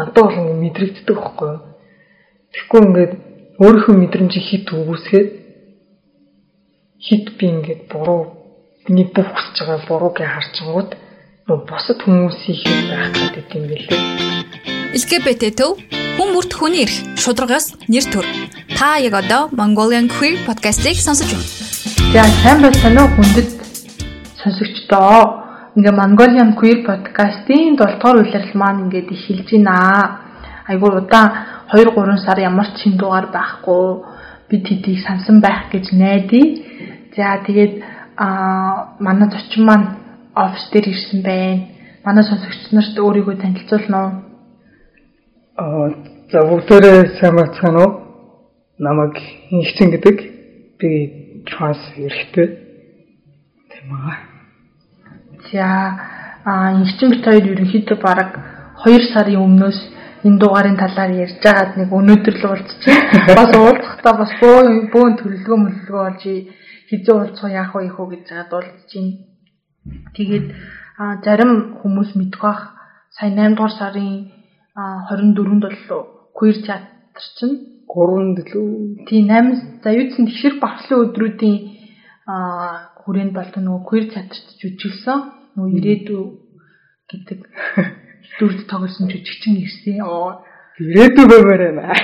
надад бол ингэ мэдрэгддэг байхгүй юу. Тэгэхгүй ингээд өөрийнхөө мэдрэмжийг хит үгүйсгээд хит би ингээд буруу миний бүх хүсэж байгаа бурууг харчингууд нөө босод хүмүүсийн хит байх гэдэг юм билээ. LGBT төв хүн бүрт хүний эрх шударгаас нэр төр. Та яг одоо Mongolian Queer podcast-ийг сонсож байна. За сайн байна уу хүндэт сонсогчдоо. Ингээ Mongolian Queer podcast-ийн 7 дугаар улирал маань ингээд эхэлж байна. Айгуу удаан 2 3 сар ямар ч шин дугаар байхгүй бид хэдийг сансан байх гэж найдаа. За тэгээд аа манай зочин маань офис дээр ирсэн байна. Манай сонсогч нарт өөрийгөө танилцуулна уу? Аа за бүгдээрээ сайн бацгаана уу? Намайг Инхчин гэдэг. Би транс эрхтэй. Тийм аа. За аа Инхчин бит хоёр ерөнхийдөө бараг 2 сарын өмнөөс энэ дугаарын талаар ярьж байгаад нэг өнөөдөр л уулзчихъя. Бас уулзахдаа бас бөөн бөөн төлөвлөгөө мөллөгөө олж хизээ уулзах яах вэ хөө гэж байгаад уулзчихъя. Тэгээд зарим хүмүүс мэдэх бах сая 8 дугаар сарын 24-нд бол queer театр чинь 3-нд лөө. Тийм 8 за юудсан тэгшэр багшлын өдрүүдийн хүрээнд болдог нөгөө queer театрт жүжиглсэн. Нөгөө ирээдүй гэдэг дүрд тоглосон жүжигчин ирсэн. Оо ирээдүй баймаар байна.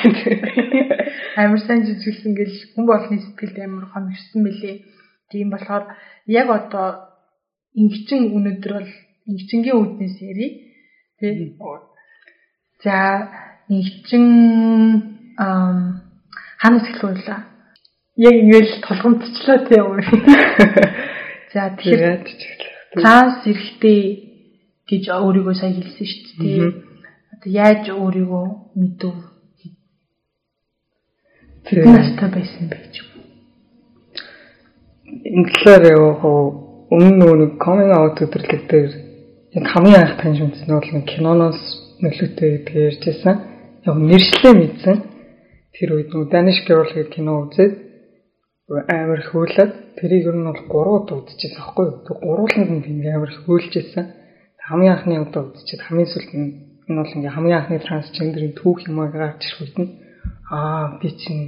Амар сайн жүжиглсэн гэл хүн болгоны сэтгэлд амар хоногшсон мөлий. Тийм болохоор яг одоо ингчин өнөдөр бол ингчингийн үүднээс яри. Тэ. За ингчин ам ханаас эхлүүлээ. Яг ингээл толгомдчлаа тийм. За тэгэхээр транс эрэхтэй гэж өөрийгөө сая хэлсэн шүү дээ. Одоо яаж өөрийгөө мэдв? Хэдэн настай байсан бэ гэж юм. Талаар яг өмнө нэг coming out өдрлөг дээр яг хамгийн анх таньж мэдсэн нь бол киноноос нөлөөтэй гэдгийг ярьжсэн. Яг нэршлээ мэдсэн. Тэр үед нөгөө Danish Girl гэдэг кино үзээд амар хөөлөд тэрийг ер нь бол гурав удаа үзчихсэн аахгүй юу. Тэг гурвууланд нь амар хөөлжсэн хамгийн анхны удаа үзчихэд хамгийн сүүлд нь энэ бол ингээ хамгийн анхны трансгендерийн түүх юм аа гарч ирэх үед нь аа би чинь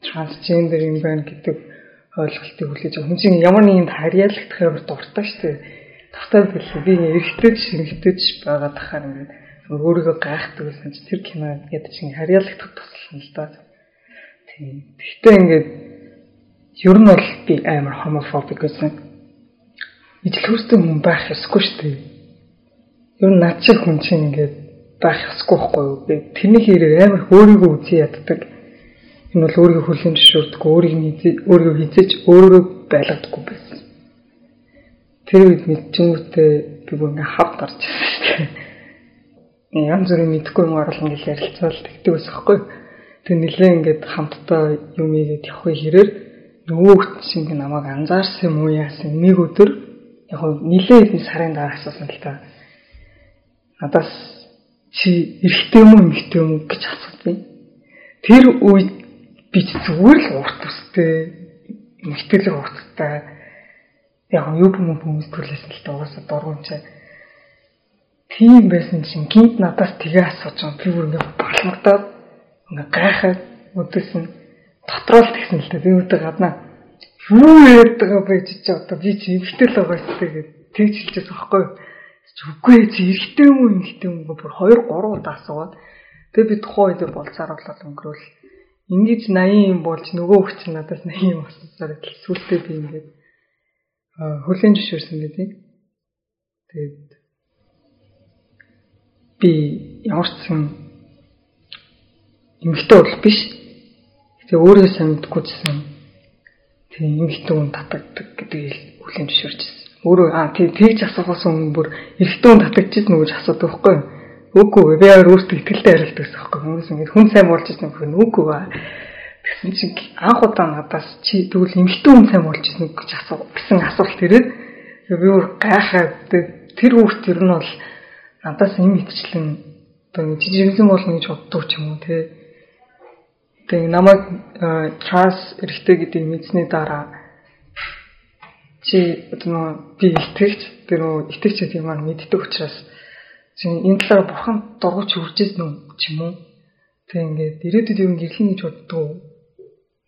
трансгендер юм байна гэдэг ойлголтыг хүлээж байгаа. Хүн чинь ямар нэгэн харьяалагдах амар дуртай шүү дээ. Дуртай билээ. Би эргэтэй шингэтэй байгаа тахаар ингээ өөрийгөө гайхдаг байсан чи тэр кино гэдэг чинь харьяалагдах туслана л да. Тийм. Гэхдээ ингээд ер нь бол би амар homophobic байсан ижил хөөстэй хүн байх ёсгүй шүү дээ. Ер нь над шиг хүн чинь ингээд байх ёсгүй байхгүй юу? Би тэрний хэрэг амар өөрийгөө үзий яддаг. Энэ бол өөрийгөө хүлээн зөвшөөрдөг, өөрийг өөрийгөө хизээж өөрөөрөө байлгадаггүй байсан. Тэр үед мэдчихэнгүүтээ би бүр ингээд хав гарч ирсэн шүү дээ. Янз бүрийн мэдхгүй юм оруулна гэж ярилцвал тэгдэг ус байхгүй. Тэг нэлээ ингээд хамтдаа юм ийгээд явах хэрэг нөгөө хүч шиг намайг анзаарсан юм уу яасан нэг өдөр яг нилээ хэдэн сарын дараа асуусан л та. Надаас чи эрэгтэй юм уу эмэгтэй юм уу гэж асуусан. Тэр үед би зүгээр л урт төстэй эмэгтэйлэг урттай яг юу юм хүмүүс түлээсэн л та угаасаа дургуунчаа тийм байсан чинь гинт надаас тгээ асууж байгаа. Би бүр ингээ балмагдаад ингээ гайхаад өдөөс нь дотроо л та. Би өөдөө гаднаа юу байгаа бэ чи одоо би чи эмхтэй л байгаа ч тэгээд тэгж хэлчихсэн байхгүй юу. Үгүй чи эргэтэй юм уу эмхтэй юм уу бүр 2 3 удаа асуугаад тэгээд би тухайн үед болцаар болол өнгөрөөл ингэж 80 юм болж нөгөө хүч надаас 80 юм асуусаар сүултээ би ингээд хүлэн зөвшөөрсөн гэдэг. Тэгээд би ямар ч юм эмхтэй бол биш. Тэгээ өөрөө сайн мэдгүй гэсэн тийм эмэгтэй хүн татагддаг гэдгийг хүлээн зөвшөөрчихсэн. Өөрөө аа тийм тэгж асуухаас өмнө бүр эрэгтэй хүн татагдчихсан нүгэж асуудаг байхгүй юу? Үгүй би яар өөртөө ихтэй харилдаг гэсэн байхгүй? Хүмүүс ингэж хүн сайн болж ирсэн гэх нь үгүй ба. Тэгсэн чинь анх удаа надаас чи тэгвэл эмэгтэй хүн сайн болж ирсэн гэж асуу гэсэн асуулт ирээд би бүр гайхаад тэр хүүхд ер нь бол надаас юм итчлэн одоо жижигэн болно гэж боддог ч юм уу те Тэгээ намайг транс эрэгтэй гэдгийг мэдсэний дараа чи одоо би итгэгч тэр нөө итгэгч гэдэг юм аа мэддэг учраас чинь энэ талаар бурхан дургуч үржсэн үү ч юм уу. Тэг ингээд ирээдүйд юу гэрлэн гэж боддог уу?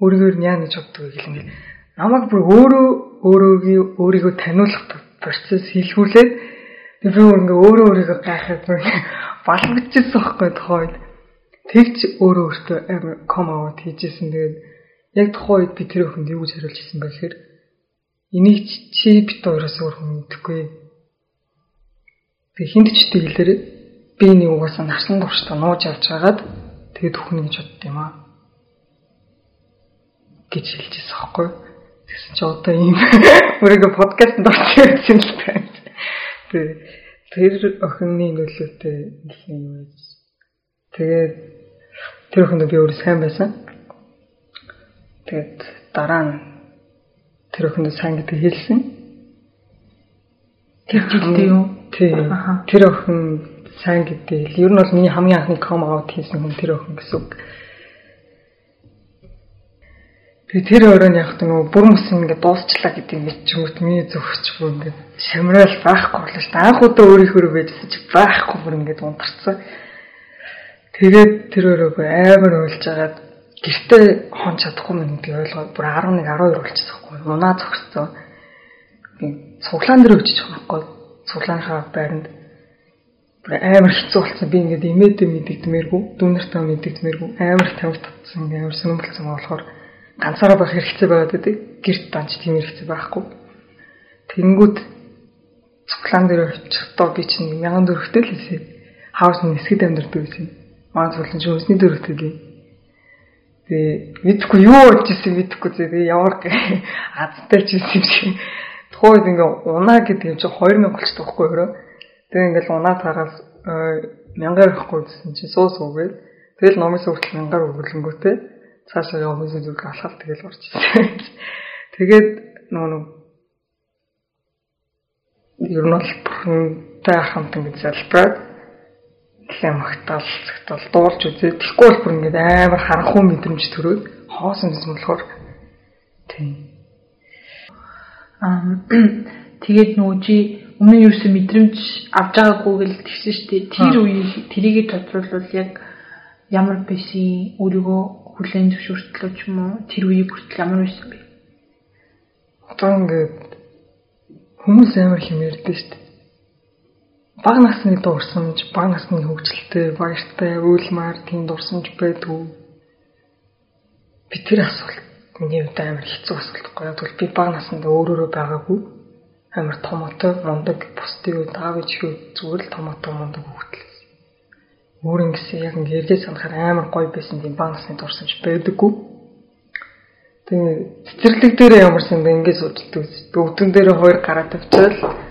Өөрийгөө яа гэж боддог вэ гэл ингээд намайг бүр өөрөө өөрөөгийн өөрийгөө таниулах процесс хийлгүүлээд тэг би ингээ өөрөө өөрийгөө гайхаад бүр балгажчихсан байхгүй тохойд. Тэгч өөрөө өөртөө амар ком аут хийжсэн. Тэгээд яг тухайн үед би тэр хүнд юу гэж хариулж ирсэн бэ гэхээр энийг чи бит хоёроос өөр хүн мэдэхгүй. Тэг хинт ч тэгэлэр би нэг угаасаа нарсан туршдаа нууж авч хагаад тэгээд өхнө гэж бодд юм аа. гэж хэлчихсэн байхгүй. Тэгсэн чи одоо ийм өөрийгөө подкастт орчихсон л байна. Тэр охины нөлөөтэй гэсэн юм байж. Тэгээд тэр охин би өөрөө сайн байсан. Тэгээд дараа нь тэр охинд сайн гэдэг хэлсэн. Тэр жилдээ юу? Тий. Тэр охин сайн гэдэг. Ер нь бол миний хамгийн анхны ком аут хийсэн хүн тэр охин гэсэн үг. Тэгээ тэр өрөөнд яг нөгөө бүр мөс ингээд дуусчлаа гэдэг юм миний зөвхөч бүр ингээд шамраал байхгүй болоо шүү дээ. Анх удаа өөрийнхөө байжсэн чи байхгүй бүр ингээд унтарсан. Тэгээд тэр өрөөгөө амар уйлж агаад гэртээ хон чадахгүй юм би ойлгоод бүр 11 12 болчихсон байхгүй. Унаа зогссон. Би цуглаан дээр байгаа байхгүй. Цуглаанхаа байранд бүр амар хэцүү болсон. Би ингээд имээдэ мэдэгдмээргүй, дүүнэртээ мэдэгдмээргүй амар тавь татсан, амар сүнэмгэлцэн болохоор ганцаараа байх хэрэгцээ байгаад байдаг. Гэрт данч тийм хэрэгцээ байхгүй. Тэнгүүд цуглаан дээр очихдоо би чинь 1000 төгрөгтэй л хэлсэн. Хаус нь хэсгэд амьдардаг байсан. Маань цуглан чинь өсний л. Тэгээ мэдхгүй юу болж исэн мэдхгүй тэгээ ямар азтай ч юм шиг. Тухайд ингээ унаа гэдэг юм чинь 2000 болчихдог байхгүй юу? Тэгээ ингээл унаа тараас мянгаар авахгүй гэсэн чинь суус үгээл. Тэгэл номын сүртэл мянгаар өгүүлэнгүүтээ цаашаа явах үсэн зүг алхаад тэгэл орж ирсэн. Тэгээд нөгөө ер нь бол бурхантай хамт ингэж залбираад лэм магтаал цагтал дуулж үзээ. Тэгэхгүй бол бүр ингэж амар харанхуй мэдрэмж төрөөд хоосон юм болохоор тийм. Аа тэгээд чи өмнө юу ч мэдрэмж авч байгаагүй гэл тэгсэн шүү дээ. Тэр үеийг тэрийг тодруулбал яг ямар байсан өөрийгөө хүлэн зөвшөөртлөө ч юм уу тэр үеийг хүртэл ямар байсан бэ? Одоо ингээд хүмүүс амар хэмээрдэж шүү дээ. Баг насны дурсамж, баг насны хөгжилтэй, баяртай, үйлмар тийм дурсамж байдгүй. Би тэр асуулт миний хувьд амар хэцүү асуулт яг бол би баг наснд өөрөөрөө байгаагүй амар томоотой мундаг бусдын үед аав ээж зүгээр л томоотой мундаг хөвгөл өөр ингэсэн яг ингэ эргээ санахаар амар гоё байсан тийм баг насны дурсамж байдаггүй. Тэгээ цэцэрлэг дээр ямарсан бэ ингэ судалдаг. Өвдөн дээр хоёр гараа тавьчаал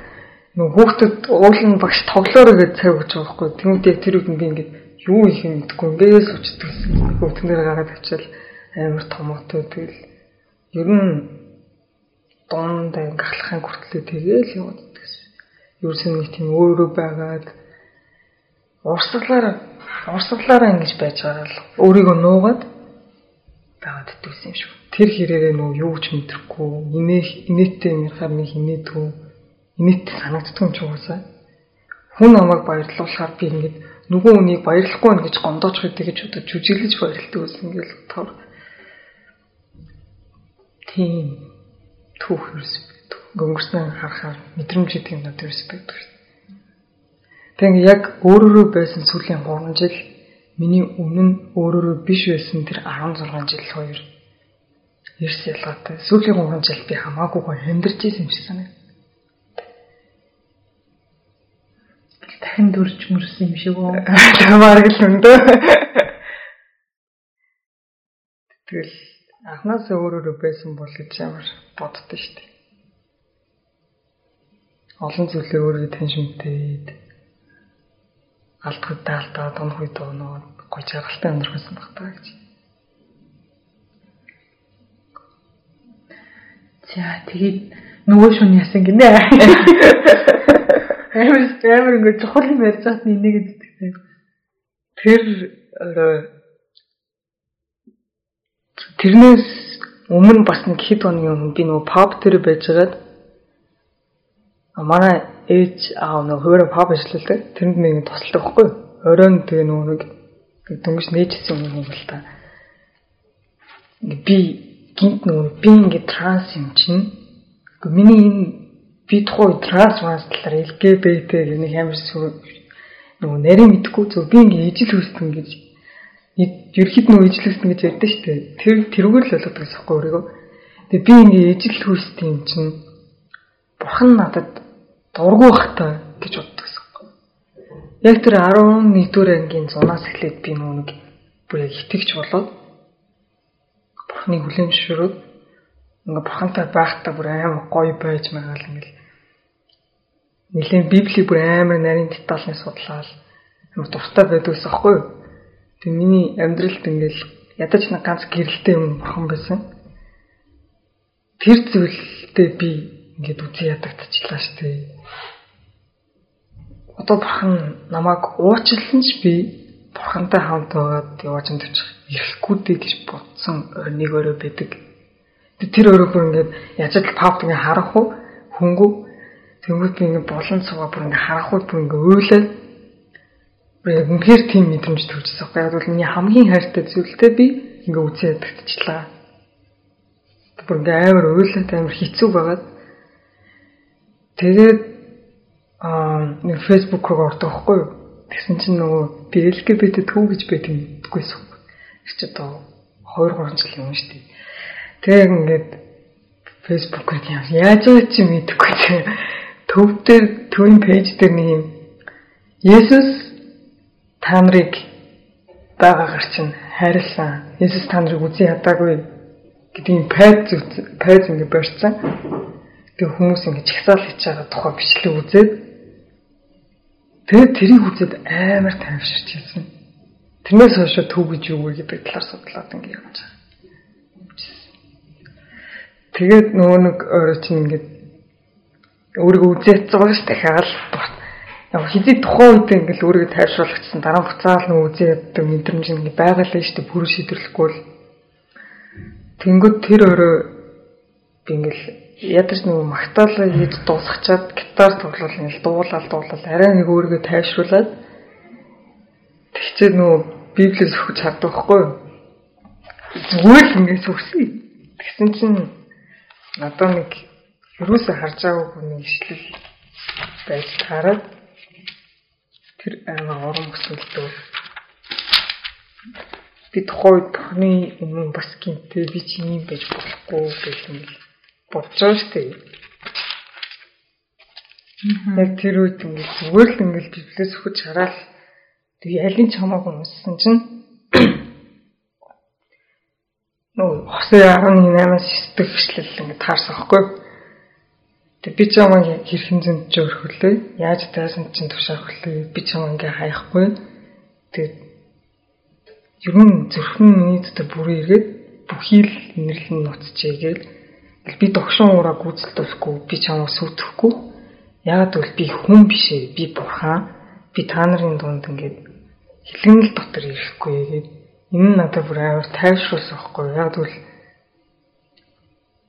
нөгөө хүүхдэд уулын багш тоглоороо гэж цаг өгч байгаа хгүй. Тэгмээд яг тэр үед би ингэ юу их юм гэдэггүй ингэ сууцдаг. Өвдөн дээр гараа тавьчаал амар томоотой тэгэл ер нь дунд ингэ ахлахын хүртлээ тэгээл яваад гэсэн. Ерөөсөн нэг тийм өөрөө байгаад урсгалаар урсгалаараа ингэж байж байгаа л өөрийгөө нуугаад байгаад дтгсэн юм шиг. Тэр хэрээрээ нөө юу ч мэдрэхгүй, инээ инээдтэй юм хаар нэг инээдгүй, инээдтэй санагддаг юм ч угаасаа. Хүн намайг баярлуулахаар би ингэж нөгөө хүнийг баярлахгүй байх гэж гомдооч хэдэг гэж бодож жүжиглэж баярлдаг байсан ингээл тав. Тийм түүх ерөөс өнгөрсөн харахаар мэдрэмж гэдэг юм надад ерөөс байдаг. Тэг яг өөрөөрөө байсан сүүлийн 3 жил миний өмнө өөрөөрөө биш байсан тэр 16 жил хоёр эрс ялгаатай. Сүүлийн 3 жил би хамаагүй гоё амьдарч исэн юм шиг санагдав. Дахин дүрж мөрсөн юм шиг үү? Тамаар л өндөө. Тэгэл анхнаасаа өөрөөрөө байсан бол гэж ямар боддоо шүү дээ. Олон зүйлээ өөрийгөө таньж мэдээд алдгуудаа алдаад унах үед унаад гоё жаргалтай амьдрах гэсэн баг таа гэж. За тэгээд нөгөө шүн ясан гинэ. Амар амар ингэ чухал юм ярьж байгаа нь энийг гэдэгтэй. Тэр тэрнээс өмнө бас нэг хэд хоногийн өмнө би нөгөө pop тэр байжгаад манай ээж аав нөө хөөрэ паб ажилладаг. Тэрэнд нэг тусалдаг байхгүй. Оройн тэгээ нөгөө нэг дөнгөж нээжсэн юм бол та. Би гинт нөгөө би ингээ транс юм чинь. Миний энэ би тухай транс манс талаар LGBT гэх нэг амар нөгөө нарийн мэдхгүй зөв би ингээ ижил хүсдэг гэж ерхэд нөгөө ижил хүсдэг гэж ярьдэн шүү дээ. Тэр тэрүүгээр л болгодог гэсэн юм өөрийгөө. Тэгээ би ингээ ижил юм чинь бурхан надад дургүй бахтай гэж боддог гэсэн юм. Яг тэр 11-р ангийн зунаас эхлээд би нүг бүр яг итгэж болоод бурханы зөвшөөрөөд ингээ бурхантай байхдаа бүр амар гоё байж магаал ингээл Нилийн Библи бүр амар нарийн детальны судлаад амар дуртай байдгаас аахгүй юу? Тэг миний амьдралд ингээл ядаж нэг ганц гэрэлтэй юм бурхан байсан. Тэр зүйлдээ би ингээд үзэн ядагдчихлаа шүү дээ. Одоо бурхан намайг уучлсан ч би бурхантай хамт байгаад явж амтчих ирэхгүй дээ гэж бодсон нэг өрөө байдаг. Тэр өрөө бүр ингээд язал павт ингээд харах уу хөнгөө тэнгууд би ингээд болон цугаа бүр ингээд харах уу бүр ингээд өөлөө үнэхээр тийм мэдрэмж төржсөн. Яг бол миний хамгийн хайртай зүйлтэй би ингээд үзэн ядагдчихлаа. Бүр ингээд амар өөлөө амар хэцүү байгаад тэгээд аа нэг фэйсбүүк руу ордог хгүй юу? Тэгсэн чинь нөгөө LGBT төв гэж байдаг юм гэдгүйсэн. Тэр чи одоо 2 3 жил юм шүү дээ. Тэгээ ингээд фэйсбүүкээр яаж вэ чи мэдэхгүй чи төв дээр төвийн пэйж дээр нэг юм Есүс та нарыг байгаагаар чинь хайрлсан. Есүс та нарыг үзэн ядаагүй юм пайз пайз ингэ барьсан. Тэгээ хүмүүс ингэ чагсаал хийж байгаа тухай бичлэг үзээд тэгээд тэрийг үзээд амар тайвширч хэлсэн. Тэрнээс хойш төв гэж юу вэ гэдэг талаар судлаад ингэ явж байгаа. Тэгээд нөгөө нэг чинь ингэ өөрийгөө байгаа ш дахиад яг хизээ тухайн үед ингээл өөрийгөө тайвшруулагдсан дараа буцаал нөгөө үзээ яддаг мэдрэмж ингэ байгалаа штэ бүр шийдвэрлэхгүй л. Тэнгууд тэр өөрөө би ингээл ядаж нөгөө магтаалаа хийж дуусгачаад гитар тоглол ингээл дуулаад дуулаад арай нэг өөрийгөө тайвшруулад тэгчээ нөгөө библиэс өгч чаддаг байхгүй зүгээр л ингээс өгсөн тэгсэн чинь надад нэг юусаа харж байгаагүй хүний ишлэл байж хараад тэр амар урам өсөлтөө би тухайд тохны өмнө бас гинтэй би чи юм байж болохгүй гэх юм шүү дээ. Яг тэр үед ингээд зүгээр л ингээд библиэс өгч хараад тэг ялын чамааг унссан чинь нөө хосын 18-аас 9 дэх хэвшлэл ингээд таарсан хгүй. Тэг би чамааг хэрхэн зөнд жөөрхөлөө яаж тайсан чинь тушаахлаа би чамаа ингээ хаяхгүй. Тэг ер нь зөвхөн миний дотор бүрээ ирээд бүхий л нэрлэн нуцчээ гээл би догшин ураа гүйцэл тусгүй би чамаа сүтгэхгүй яагаад гэвэл би хүн биш ээ би бурхан би та нарын дунд ингээд хилэнэл дотор ирэхгүй гээд энэ надад бүр амар тайвшруулсан байхгүй яагаад гэвэл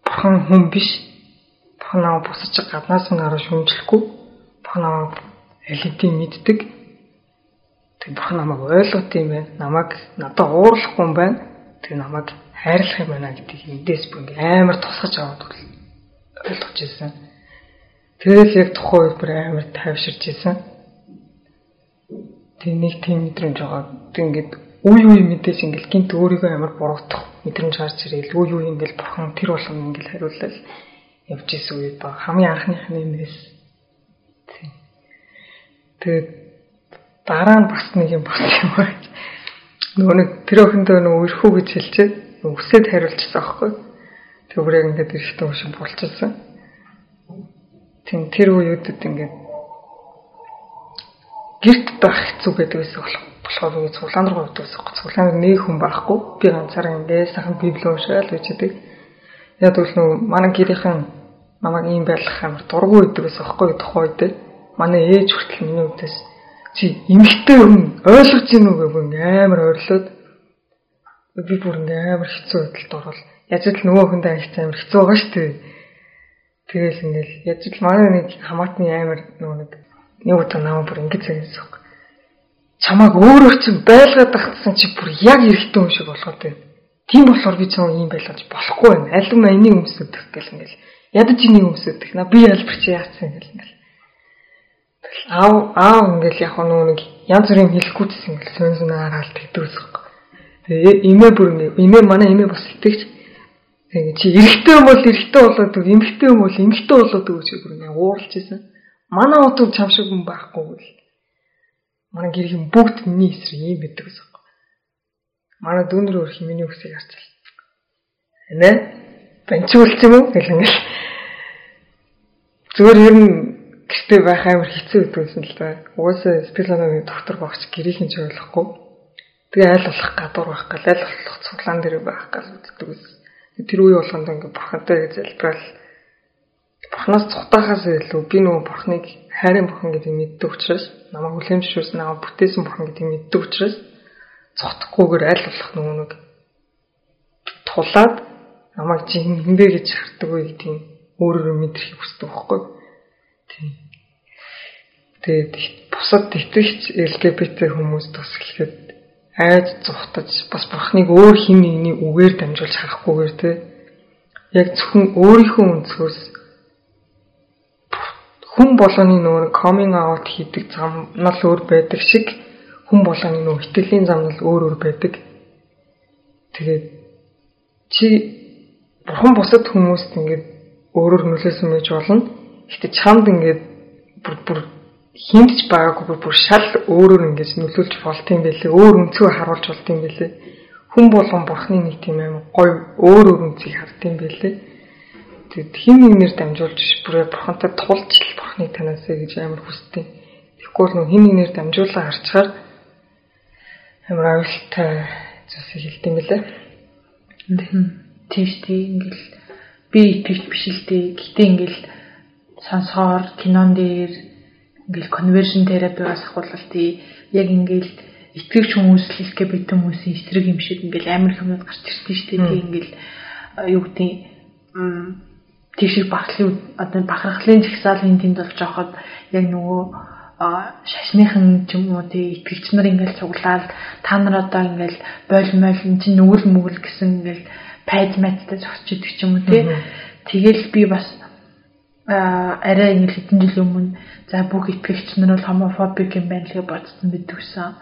бурхан хүн биш бурхан аа бусаж гаднаас нь хараа шүмжлэхгүй бурхан аа алидийн мэддэг тэг бурхан намайг ойлгот юм байна намайг надад уурлахгүй юм байна тэг намайг хайрлах юм байна гэдгийг эндээс бүр амар тусгаж аваад ойлгож ирсэн. Тэгэл яг тухайн үед бүр амар тайвширч ирсэн. Тэг нэг тийм мэдрэмж байгаа. Тэг ингээд үе үе мэдээж ингээд гинт өөрийгөө амар буруутгах мэдрэмж гарч ирээл үе үе ингээд бурхан тэр болгон ингээд хариуллал явж исэн үед баг хамгийн анхныхны нэс. Тэгээд дараа нь бас нэг юм болсон юм байна. Нөгөө нэг тэр охиндөө нөгөө өрхөө гэж хэлчихээ өсөд хариулчихсан аахгүй. Тэгвэр яг ингээд эрэхтэй ушин болчихсон. Тин тэр үеүүдэд ингээд гэрт байх хэцүү гэдэг байсан болох болохоор би цуглаан руу явдаг байсан. Цуглаанд нэг хүн байхгүй. Би ганцаараа ингээд сайхан библи уншаал үжидэг. Яг бол нөө манай гэрийнхэн намайг ийм байлгах амар дургүй байдаг байсан аахгүй тухай үед. Манай ээж хүртэл миний үдээс чи эмгтэй хүн ойлгож гин үү гэх амар ойрлоод би бүр ингээ амар хэцүү байдалд орвол яаж л нөгөө хүндээ ажиж амар хэцүү байгаа шүү дээ. Тэгэл ингээл яаж л манай нэг хамаатны аймар нөгөө нэг нэг удаа намаа бүр ингэж zeggen чамайг өөрөө чинь байлгаад тагтсан чи бүр яг эрэгтэй хүн шиг болгоод байна. Тийм болохоор би цаа ийм байлгаж болохгүй байна. Аль юм энийг өмсөдөх гэл ингээл ядаж энийг өмсөдөх. На би албар чи яатсан гэл ингээл. Тэгэл аав аав ингээл яг нөгөө нэг янз бүрийн хэлэхгүйсэн ингээл сонь сонаар хаалт хэдүүсэх. Тэгээ имээ бүр имээ манай имээ бас итгэж тэгээ чи эрэгтэй юм бол эрэгтэй болоод үг эмэгтэй юм бол эмэгтэй болоод үг чи бүр ингээ ууралж исэн. Манай утга чам шиг хүн байхгүй гэл манай гэрийн бүгд миний эсрэг юм байдаг гэсэн юм. Манай дүүнэр өөр хэмэний үсийг харцал. Нэ? Банчуулч юм уу гэх юм л. Зүгээр ер нь гэртээ байх амар хэцүү гэдгүйсэн л да. Угаасаа спилоногийн доктор багч гэрийн ч ойлгохгүй. Тэгээ айл болох гадуур байх гал айл болох цуглаан дээр байх гал үздэг ус. Тэр үе болгонд ингээ бурхантай залбирал бурхнаас цухтахаас илүү би нөгөө бурхныг хайрын бурхан гэдгийг мэддэг учраас намайг хүлэмжшүүлсэн намайг бүтээсэн бурхан гэдгийг мэддэг учраас цогтохгүйгээр аль болох нөгөө нэг тулаад намайг жинхэнэ гэж хардаг үе гэдгийг өөрөөрөө мэдрэх хүсдэг байхгүй. Тийм. Тэгээд бусад итгэгч LGBT хүмүүс тус хэлэхэд айж зүхтаж бас бурхныг өөр хин нэгний үгээр дамжуулж харахгүйгээр те яг зөвхөн өөрийнхөө өнцгөөс хүн болгоны нөгөө coming out хийдэг зам нь л өөр байдаг шиг хүн болгоны нөгөө итгэлийн зам нь л өөр өөр байдаг. Тэгээд чи бурхан бусад хүмүүст ингээд өөрөөр нөлөөсөн байж болно. Гэтэ чамд ингээд бүр бүр хинтж байгаагүй бүр шал өөрөөр ингэж нөлөөлж болтын байлээ. Өөр өнцгөө харуулж болтын байлээ. Хүн болгон бурхны нэг тийм аим гой өөр өөр өнцгийг хардсан байлээ. Тэгэд хин нэгнээр дамжуулж бүрээ бурхантай тулж л бурхныг танаасаа гэж амар хүсдэг. Тэгэхгүй бол хин нэгнээр дамжуулаа харчаар амар аюултай зүйлсийг хэлдэм билээ. Тийш тий ингээл би итгэж биш л дээ. Гэтэ ингээл сонсоор кинон дээр ингээл конвершн терапиас ахуулалтыг яг ингээл итгэвч хүмүүс л LGBT хүмүүсийн эсрэг юм шиг ингээл амар хүмүүс гарч ирсэн шүү дээ. Тий ингээл юу гэдэг тийшээ багтлын одоо бахархлын жагсаалын тэнд болж байхад яг нөгөө шашныхан ч юм уу тий итгэгч нар ингээл цуглаад та нар одоо ингээл бойл мойл эн чинь нүгэл мүгэл гэсэн ингээл пайж мэттэй зогсож идэг ч юм уу тий. Тэгэл би бас арай ингээл хэдэн жилийн өмнө за бүх итгэгч нар бол хомофобик юм байна гэж бодсон бидгсэн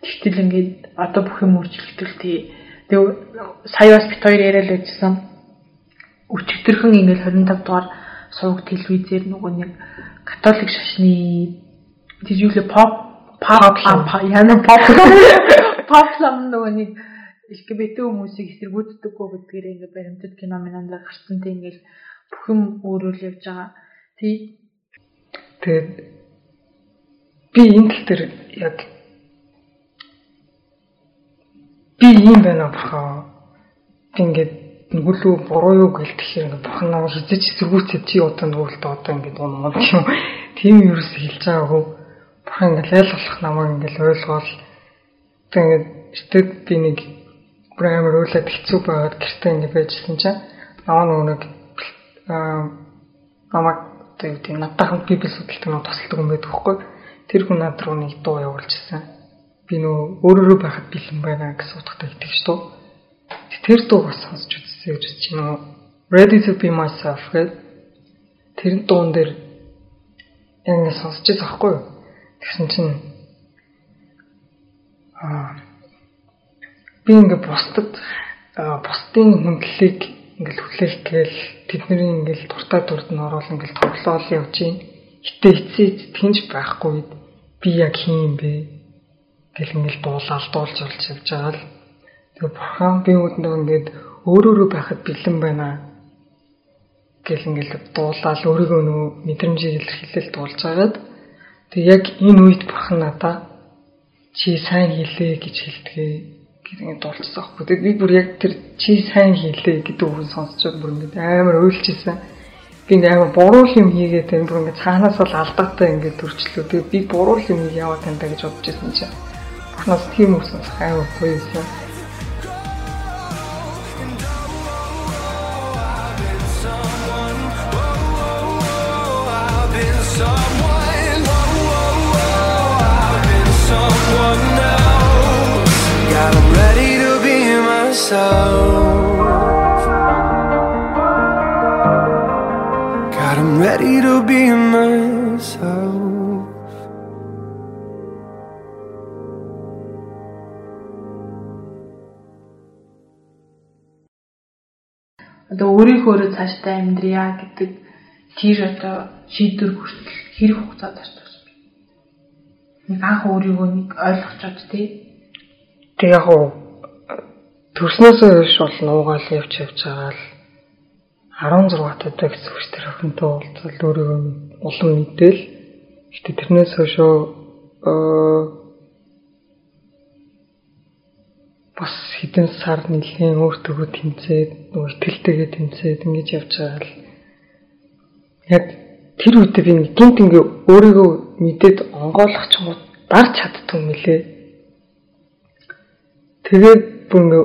тэгтэл ингээд одоо бүх юм өөрчлөгдөл тий тэгээ сая бас бит хоёр яриад байжсан өчигдөрхөн ингээл 25 дугаар сувг телевизээр нөгөө нэг католик шашны тийжүүлээ pop pop яна pop pop сам нөгөө нэг LGBT хүмүүсийг эсэргүүцдэггүй гэдгээр ингээд баримтат кино минанд гарсан тийм ингээл бүх юм өөрөөр явж байгаа. Тий. Тэгээд би энэ тал дээр яг би юм байна бохоо. Ингээд нүглүү буруу юу гэлтэхээр ингээд бурхан намайг хизэж эсэргүүцээ чи одоо нүгэлдэ одоо ингээд унаад юм. Тийм юус хэлж байгаагүй. Бурхан ингээд айл болох намайг ингээд ойлгоол. Одоо ингээд би нэг бүр амар уйлаад хэцүү байгаад гэртээ ингээд байжсэн чинь нөгөө нэг аа намайг тийм надтай хамт библи судалдаг нэг тусалдаг юм байдаг хгүй. Тэр хүн над руу нэг дуу явуулж ирсэн. Би нөгөө өөрөөрөө байхад бэлэн байна гэсэн утгатай итгэж дуу. Тэр дууг бас сонсч үзсэн гэж чинь нөө Ready to be myself гэдэг тэр дуун дээр яг сонсч байгаа юу? Тэгсэн чинь аа би ингээ бусдад бусдын хүндлэлийг ингээл хүлээх гээл тэдний ингээл дуртай дурд нь орол ингээл тоглоол явж гин. Хитэ эцээ тэтгэнж байхгүй би яг хин юм бэ? Гэл ингээл дуулаад дуулж олж явж байгаа л. Тэгээ бурхан би үүдэнд ингээд өөрөөрөө байхад бэлэн байна. Гэл ингээд дуулаад өөрийгөө нөө мэдрэмжийг илэрхийлэл дуулж агаад тэг яг энэ үед бурхан надаа чи сайн хийлээ гэж хэлдэгээ гэж ингээд дуулчихсан аахгүй. Тэг би бүр яг тэр чи сайн хийлээ гэдэг үгэн сонсчод бүр ингээд амар уйлчихсан. Би ингээд амар буруу юм хийгээд энэ бүр ингээд цаанаас бол алдаатай ингээд төрчлөө. Тэг би буруу юм яваад тандаа гэж бодож байсан чинь бурханаас тийм үгсэн амар гоё юмсан. Myself. God, I'm ready to be myself. одоо өөрийнхөө цаашдаа амьдрья гэдэг тэр одоо шийдвэр хүртэл хэрэг хугацаад орчих юм. Нэг анх өөрийгөө нэг ойлгочод тий. Тэг яг уу төрснөөс хойш бол нуугаал явж явж байгаа л 16 тадаа гэсэн үг тэр охинтой уулзал өөрийгөө улам мэдээл. Гэтэ тэрнээс хойшоо бас хэдэн сар нэлийн өөртөө тэмцээд нөгөө итгэлтэйгээ тэмцээд ингэж явж байгаа л яг тэр үедээ би гинт ингээ өөрийгөө мэдээд онгойлгох ч юм уу дарч чаддгүй мөлий. Тэгээд бүр ингээ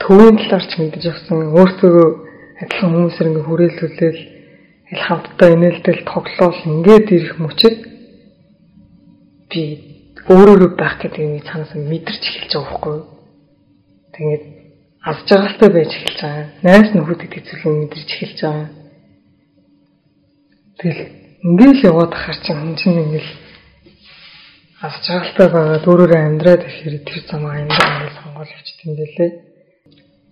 төвийн талаар ч мэдэж авсан өөртөө адилхан хүмүүсээр ингээ хүрээлүүлээл ил хамтдаа инээлдэл тоглоол ингээд ирэх мөчөд би өөрөөрөө байх гэдэг нэг цаанаас мэдэрч эхэлж байгаа байхгүй юу. Тэгээд аз жаргалтай байж эхэлж байгаа. Найс нөхөд гэдэг зүйлийг мэдэрч эхэлж байгаа. Тэгэл ингээл яваад ахаар чинь хүн чинь ингээл аз жаргалтай байгаа өөрөөрөө амьдраад ихээр тэр замаа амьдраа ингээл сонгол явчихт юм байлээ.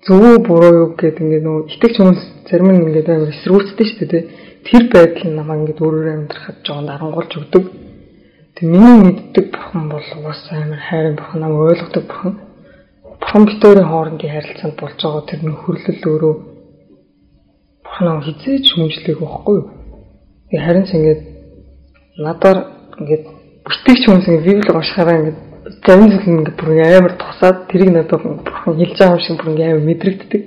Зөв буруу юу гэдэг ингээд нөгөө итгэж хүмүүс зарим нь ингээд амар эсрүүцдэг шүү дээ. Тэр байдал нь намаа ингээд өөрөөрөө амьдрахад жоон дарангуулж өгдөг. Тэг миний мэддэг бурхан бол бас амар хайрын бурхан нам ойлгодог бурхан. Бурхан битүүрийн хоорондын харилцаанд болж байгаа тэр нөхөрлөл өөрөө бурхан хизээч хүмжлэх байхгүй юу? Харин ч ингээд надаар ингээд бүтгэж хүмүүс ингээд библи уншихаараа ингээд зарим зүйл ингээд бүр амар тусаад тэрийг надад бурхан хэлж байгаа юм шиг бүр ингээд амар мэдрэгддэг.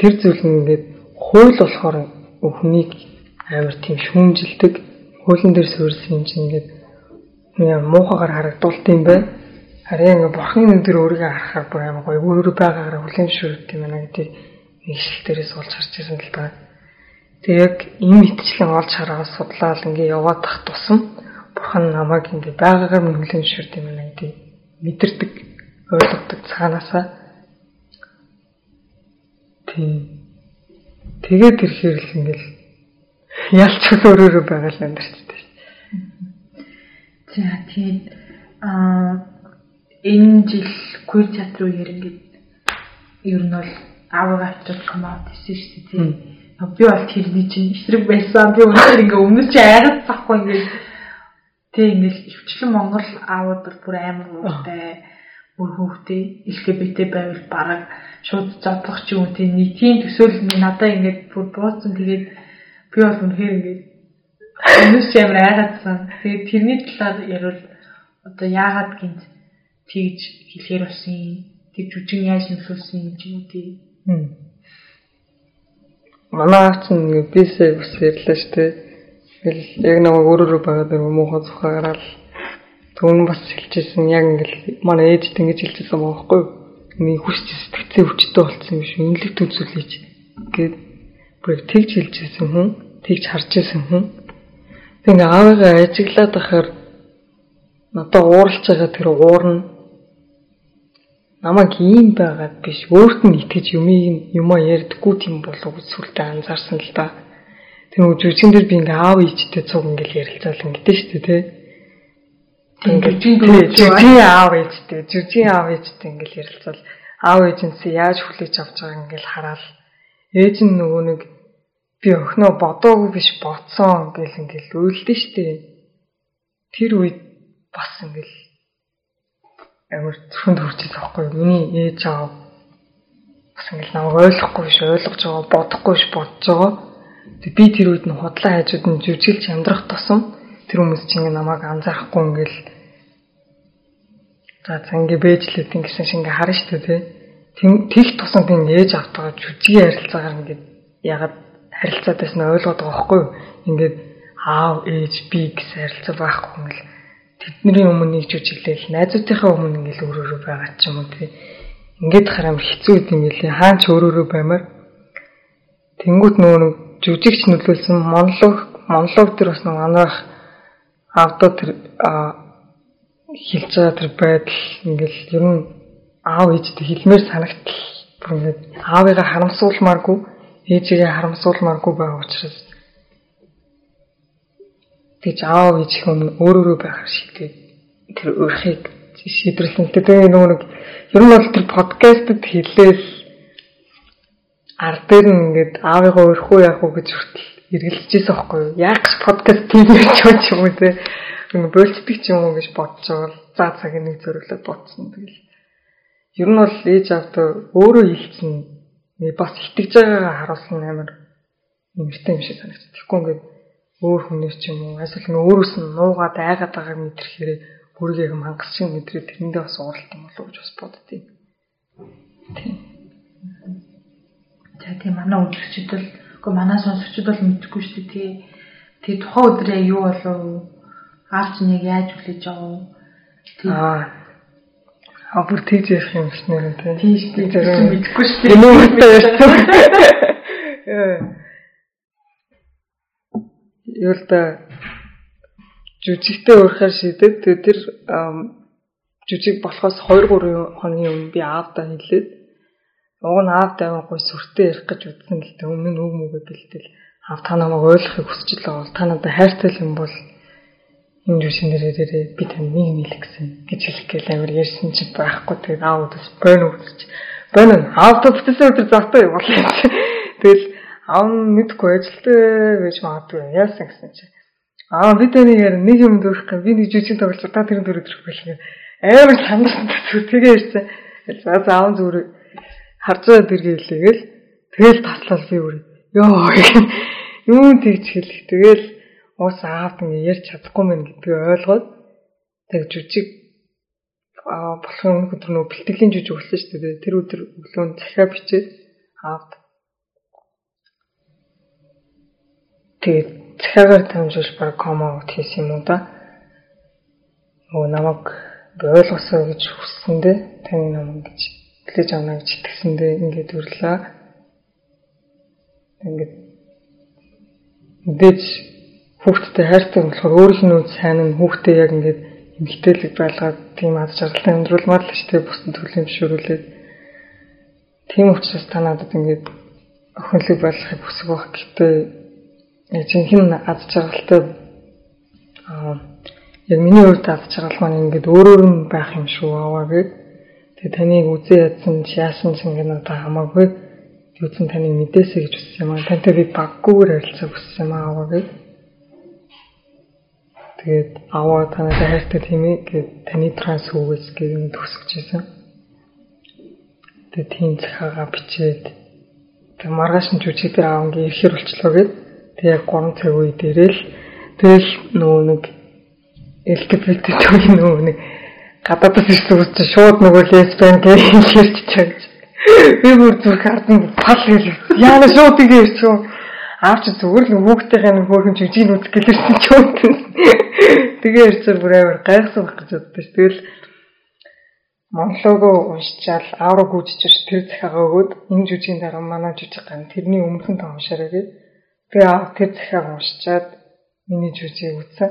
Тэр зүйл нь ингээд хууль болохоор хүнийг амар тийм шүүмжилдэг хуулийн дээр суурьсан юм чинь ингээд нэг муухагаар харагдуулт юм байна. Харин ингээд бурхны нүд дээр өөрийгөө харахаар бүр амар гоё өөрөө байгаагаар хүлээн зөвшөөрдөг юм байна гэдэг нэг шил дээрээс болж харж ирсэн л да. Тэг яг ийм итчлэн олж хараад судлаад ингээд яваад тах тусам бурхан намайг ингээд байгаагаар минь хүлээн зөвшөөрдөг юм байна гэдэг мэдэрдэг ойлгодог цаанаасаа тийм тэгээд ирэхээр л ингээл ялч өөрөөрөө байгаа л амьдэрчтэй. За тэгээд аа энэ жил квир театр үеэр ингээд ер нь бол аваа авчиж команд хийсэн шүү дээ. Би бол тэрний чинь эсрэг байсан. Би өнөөдөр ингээ өмнөс чи айгаад захгүй ингээ тэг ингээл өвчлэн Монгол аауд бүр амар уутай бүр хүүхдээ LGBT байвал бараг шууд зодлох ч юм уу тийм нэг тийм төсөөлөл надаа ингээд бүр бууцсан тэгээд би бол үнэхээр ингээд Өнөөс ямар айгаадсан. Тэгээд тэрний талаар ярил одоо яагаад гинт тэгж хэлэхэр болсон юм. Тэг жүжиг яаж нөлөөлсөн юм ч юм уу тий. Манай ач нь бисээ бас ярьлаа шүү дээ. Тэгэл яг нэг өөрөөрөө байгаа дэр муухай зүхаараа л түүн бас хэлчихсэн яг ингээл манай ээжд ингэж хэлчихсэн байхгүй юу? Миний хүсч сэтгцээ өвчтөй болцсон шиг үнэлэг төвзүүлээч гэд бүр тэгж хэлчихсэн хүн, тэгж харж исэн хүн. Тэг ингээ аавыгаа ажиглаад байхаар надад ууралж байгаа тэр уур нь намайг ийм байгаад биш. Өөрт нь итгэж юмыг юмаа ярьдаггүй тийм болов сүлдээ анзаарсан л да. Тэр жүжигэн дээр би ингээ аав ээжтэй цуг ингээл ярилцаал ингэдэж штэ тий. Ингээ жүжигэн аав ээжтэй жүжигэн аав ээжтэй ингээл ярилцаал аав ээжнээс яаж хүлээж авч байгааг ингээл хараал ээж нь нөгөө нэг би өхнөө бодоогүй биш бодсон гэл ингээл үйлдэн штэ. Тэр үед бас ингээл амар зөвхөн төрчихсөн байхгүй? Миний ээж аав бас ингээл намайг ойлгохгүй биш ойлгож байгаа бодохгүй биш бодож байгаа. Тэг би тэр үед нь худлаа хайжууд нь жүжиглж амьдрах тусам тэр хүмүүс чинь намайг анзаарахгүй ингээл за занги бэжлээд ингэсэн шиг ингээ харна шүү дээ. Тэгх тусам би ээж автгаа жүжигийн харилцаагаар ингээд ягаад харилцаад байсан нь ойлгоод байгаа байхгүй юу? Ингээд аав, ээж, би гэсэн харилцаа байхгүй юм л тэдний өмнө нэг жүжиглээл найзуудынхаа өмнө ингээл өөрөөрөө байгаа ч юм уу тий. Ингээд харам хэцүү юм билээ. Хаан ч өөрөөрөө баймаар тэнгуут нөгөө нэг жүжигч нөлөөлсөн монолог монолог төр бас нэг анаах авто тэр хэлж байгаа тэр байдал ингээл ер нь аав ээжтэй хэлмээр санагтал бүр ингээд аавыгаа харамсуулмааргүй ээжигээ харамсуулмааргүй байгаа учраас тэгж аав ээж хүн өөрөөрөө байх шийдээд тэр өөрхийг шийдвэрлсэн. Тэгээ нөгөө нэг ер нь бол тэр подкастт хэлээл ар дээр нь ингээд аавыгаа өрхөө яах вэ гэж хүртэл эргэлжижсэн байхгүй юу? Яг ч подкаст тийм гэж бодож юм үү те. Нэг бөлцдөг ч юм уу гэж бодож байгаа. За цаг нэг зөриглөө бодсон. Тэгэл ер нь бол ээж авдаа өөрөө хэлсэн бас итгэж байгаагаа харуулсан амар нэмэртэй юм шиг санагдчих. Тэгэхгүй ингээд өөр хүнээс ч юм уу эсвэл нь өөрөөс нь нуугаад айгаад байгааг мэдрэхээр бүргээ юм хангас шиг мэдрээ тэрэндээ бас ууралт юм болов уу гэж бас боддتي. Тийм. За тийм манай үзэгчид бол үгүй манай сонсогчид бол мэдгүй шүү дээ тий. Тэгээ тухайн өдрөө юу болов аач нэг яаж хүлээж байгаа вэ? Аа. А бүр тийж ярих юм биш нэр тий. Тийм шүү дээ. Мэдгүй шүү дээ. Энэ үгтэй ярьсан. Юу л да жүжигтэй уурхаар шидэд тэгээ тэр жүжиг болохоос 2 3 хоногийн өмнө би аавдаа хэлээд уг нь аавдаа аягүй сүртэй ярих гэж үзсэн л дээ. Өмнө нь үг мүгэ бэлдэл. Аав та намайг ойлгохыг хүсэж л байгаа бол та надад хайртай юм бол энэ жүжигнэрээ дээрээ би тань нэг нийлэх гэсэн гэж хэлэх гээл амир ярьсан чи байхгүй. Тэгээд аав удаас бойно үзэж бойно аавдаа бүтээсэн өдөр завтай юм болоо тэгэл аав мэдгүй ажилтай байж магадгүй. Яасан гэсэн чи? Аа бид энийг нэг юм дөрөх гэх би нэг жүжиг тоглож та дөрөв дөрөх байх юм. Амар сандарсан зүтгээ ирсэн. За заавн зүгээр харж байгаа дэргээ хэлээгээл тэгэл таслал би өөр. Йоо юм тэгж хэлэх. Тэгэл уус аавд ингэ ярьж чадахгүй мэн гэдгийг ойлгоод тэг жүжиг аа болохын өмнө өдөр нөө бэлтгэлийн жүжиг болсон шүү дээ. Тэр өдөр өглөө захиа бичээд аавд тэгээд захиагаар тамжуулж баг комаут хийсэн юм уу да. Нөгөө намайг ойлгосоо гэж хүссэндээ таны намайг гэж хэлж авна гэж итгэсэндээ ингээд өрлөө. Ингээд мэдээж хүүхдтэй хайртай болохоор өөрийнх нь сайн нь хүүхдээ яг ингээд эмгтээлэг байлгаад тийм аз жаргалтай амьдруулмаар л шүү дээ бусдын төлөв шөрүүлээд тийм учраас та надад ингээд охинлог байлгахыг хүсэх байх гэхдээ жинхэнэ аз жаргалтай аа яг миний хувьд аз жаргал маань ингээд өөрөөр нь байх юм шүү аваа гэд. Тэгээ таныг үзээ ядсан ч яасан ч ингээд надад хамаагүй юуцэн таныг мэдээсэй гэж хүссэн юм аа. Тантай би баггүйгээр харилцах хүссэн юм аа аваа гэд. Тэгээд аваа танай хайртай тийм ээ гэд таны транс хүүгээс гэрэн төгсөж ийсэн. Тэгээд тийм захаага бичээд тэг маргааш нь жүжиг дээр аавынгийн ирэхэр болчлоо гэд Тэгээ 3 цаг үе дээрэл тэгэл нөгөө нэг LGBT төвийн нөгөө нэг гадаадас ирсэн үст шууд нөгөө лесбиан гэж ярьж чаг. Би бүр зүрх хардан пал гэл. Яана шууд ингэ ирсэн. Аавч зүгээр л хүүхдийнхээ нэг хөөрхөн жижиг нүд гэлэрсэн ч юм. Тэгээ ирсэн бүр амар гайхсан байх гэж боддоо ш. Тэгэл монологоо уншчаал аавраа гүйжиж тэр захиагаа өгөөд энэ жүжигийн дараа манай жүжиг ган тэрний өмнөхөн тоомшаараа гэдэг Би тэр захиаг уншичаад миний жүжиг үзсэн.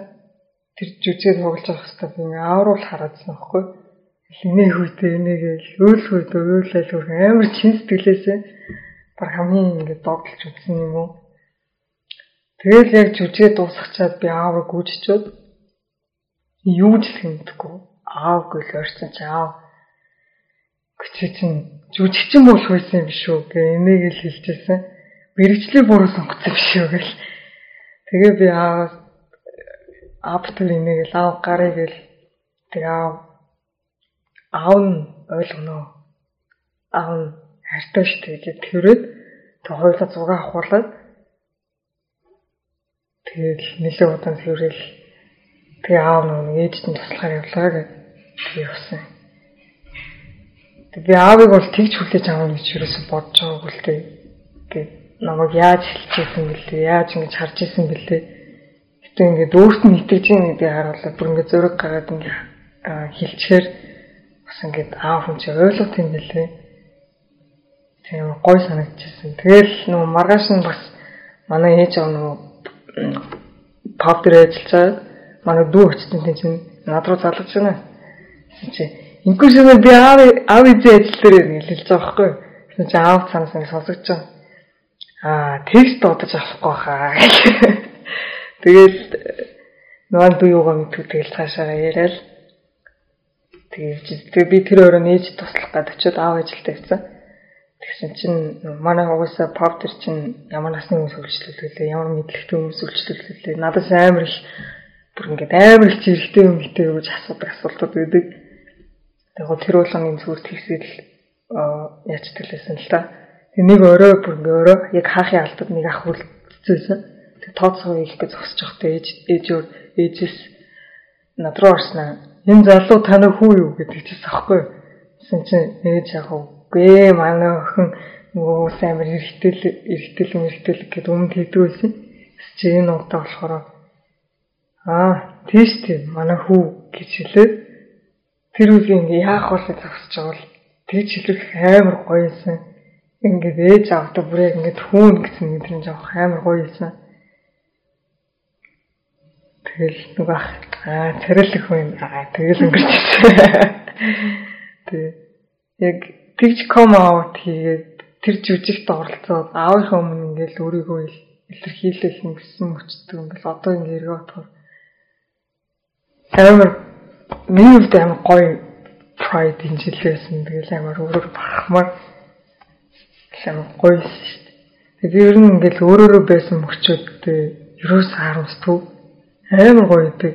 Тэр жүжиг тоглож байгаа хэвээр би аавруул хараадсан байхгүй. Энийг хүйтэй энийгээл өөл хүйд өөлөл хөр амар чин сэтгэлээсээ баг хамгийн ингээд догтлж үзсэн юм уу. Тэгэл яг жүжигээ дуусгачаад би ааврыг гүйччихэд юу ч хэлэхгүй аавгүй л орсон чи аав гүчи чинь жүжигчин болох байсан юм шүү гэ энийг л хэлчихсэн мэрэгчлээ буруу сонгоцсон биш үү гэл. Тэгээ би аа аптер энийг л аав гарыг л тэгээ аав аав нь ойлгоно. Аав нь хайртай штэ гэж тэрээд тэг хоёулаа зугаа авахуулаад тэгээд нэлээд удаан тэрэл тэгээ аав нэг ээжт нь туслахаар явлаа гэж явсан. Тэг би аавыг бол тэгж хүлээж авах гэж юусэн бодож байгаагүй л. Гэт намайг яаж хэлчихсэн бэлээ яаж ингэж харж исэн бэлээ гэтээ ингээд өөрт нь итгэж байгаа гэдгийг харуулаад бүр ингээд зөрөг гараад ингээд хэлчихээр бас ингээд аав хүн чи ойлгох юм бэлээ тийм гой санагдчихсэн тэгэл нөө маргааш нь бас манай ээж аа нөө пап дээр ажиллаж манай дүү очсон тийм чинь над руу залгаж байна чи Ингүй шинэ би аав аав эзэн ажил дээр хэлж байгаа байхгүй. Тэгсэн чи аав цаанаас ингэ сонсогч байгаа. Аа текст дуудаж авахгүй хаа. Тэгэл нуан дуу юугаа мэдгүй тэгэл цаашаа яриад тэгээд би тэр өөрөө нээж туслах гэдэг очиод аав ажилдаа ирсэн. Тэгсэн чинь манай угаасаа төр чинь ямар насны хүмүүс үйлчлүүлүүлээ, ямар мэдлэгтэй хүмүүс үйлчлүүлүүлээ. Надаас амар их бүр ингээд амар их зэрэгтэй юм гэдэг гэж асуудаг асуултууд байдаг. Тэгээд тэр болгоны зүгээр тэгсэл яаж төлөөсөн л та. Тэг нэг өрөө бүр ингээд өрөө яг хаахын алдад нэг ах үлдчихсэн. Тооцоо их гэж зогсож байхдаа ээж ээжөөр ээжээс над руу орсноо. Энэ залуу таны хүү юу гэдэг чийс аахгүй. Гэсэн чинь ээж яг Үгүй манай охин нөгөө амар эргэтэл эргэтэл мэргэтэл гэд өмнө хийдэг байсан. Чи энэ удаа болохоор аа тийш тийм манай хүү гэж хэлээд тэр үеийн ингээ яах вэ зогсож байгаа бол тэгж хэлэх амар гоё юмсан. Ингээд ээж авдаа бүр яг ингээд хүүн гэсэн мэдрэмж авах амар гоё Тэгэл нөгөө аа царилх хүн аа тэгэл өнгөрчихсэн. Тэг яг тэгж ком аут хийгээд тэр жүжигт оролцоод аавынхаа өмнө ингээл өөрийгөө илэрхийлэх юмсан өчтдөг юм бол одоо ингээ эргөө бодохоор амар миний хувьд амар гоё pride энэ жил байсан. Тэгэл амар өөрөөр бахмаар амар гоё шүү дээ. Тэгээд ер нь ингээл өөрөөрөө байсан мөчөөдтэй ерөөс харамсдгүй амар гоё идэг.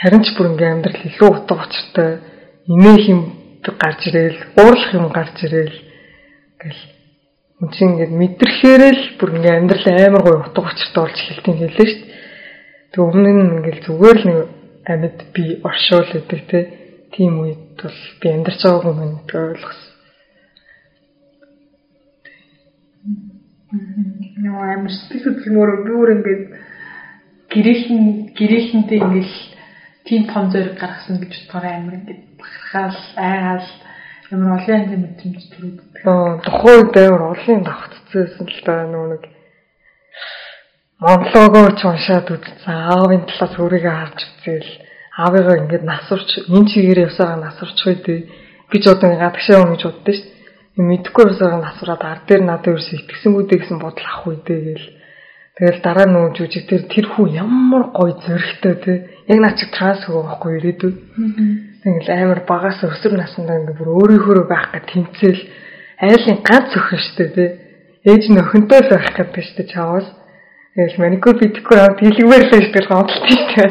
Харин ч бүр ингээм амьдрал илүү утга учиртай инээх юм гарч ирээл, уурлах юм гарч ирээл гэл үн чинь ингээд мэдрэхээрэл бүр ингээд амьдрал амар гоё утга учиртай болж эхэлтийн хэлээ шүү дээ. Тэг өмнө нь ингээд зүгээр л амьд би оршуул гэдэг те тийм үед бол би амьдарч байгаагүй юм гэж ойлгосон. Нөө амар сэтгэл хөдлөмөр би өөр ингээд гэрээхэн гэрээхэнтэй ингээд тийм том зориг гаргасан гэж бодохоор амар ингээд бахархаал айгаал ямар олон янзын мэдрэмж төрөд. Аа тухайн үед амар олон давхцсан л да нөгөө нэг монологоо ч уншаад үзсэн. Аавын талаас өөрийгөө харж үзээл аавыгаа ингээд насварч энэ чигээр явсараа насварч байдээ гэж одоо гадагшаа юм гэж боддоо шүү. Мэдхгүй явсараа насвараад ар дээр надад ерөөсө итгэсэнгүүдээ гэсэн бодол авах үедээ гээл Тэгэл дараа нөгөө жүжиг дээр тэр хүү ямар гоё зөрөгтэй те. Яг наа чи транс хөө байхгүй ирээдүй. Тэгэл амар багаас өсвөр насндаа ингээ бүр өөрийнхөө байх гэж тэмцэл айлын ганц өхөн штэ те. Ээж нөхөнтэй л байх гэдэг штэ чаваас. Тэгэл маникюр бидэхгүй хамт хэлгвэр л штэ гомдлоо штэ.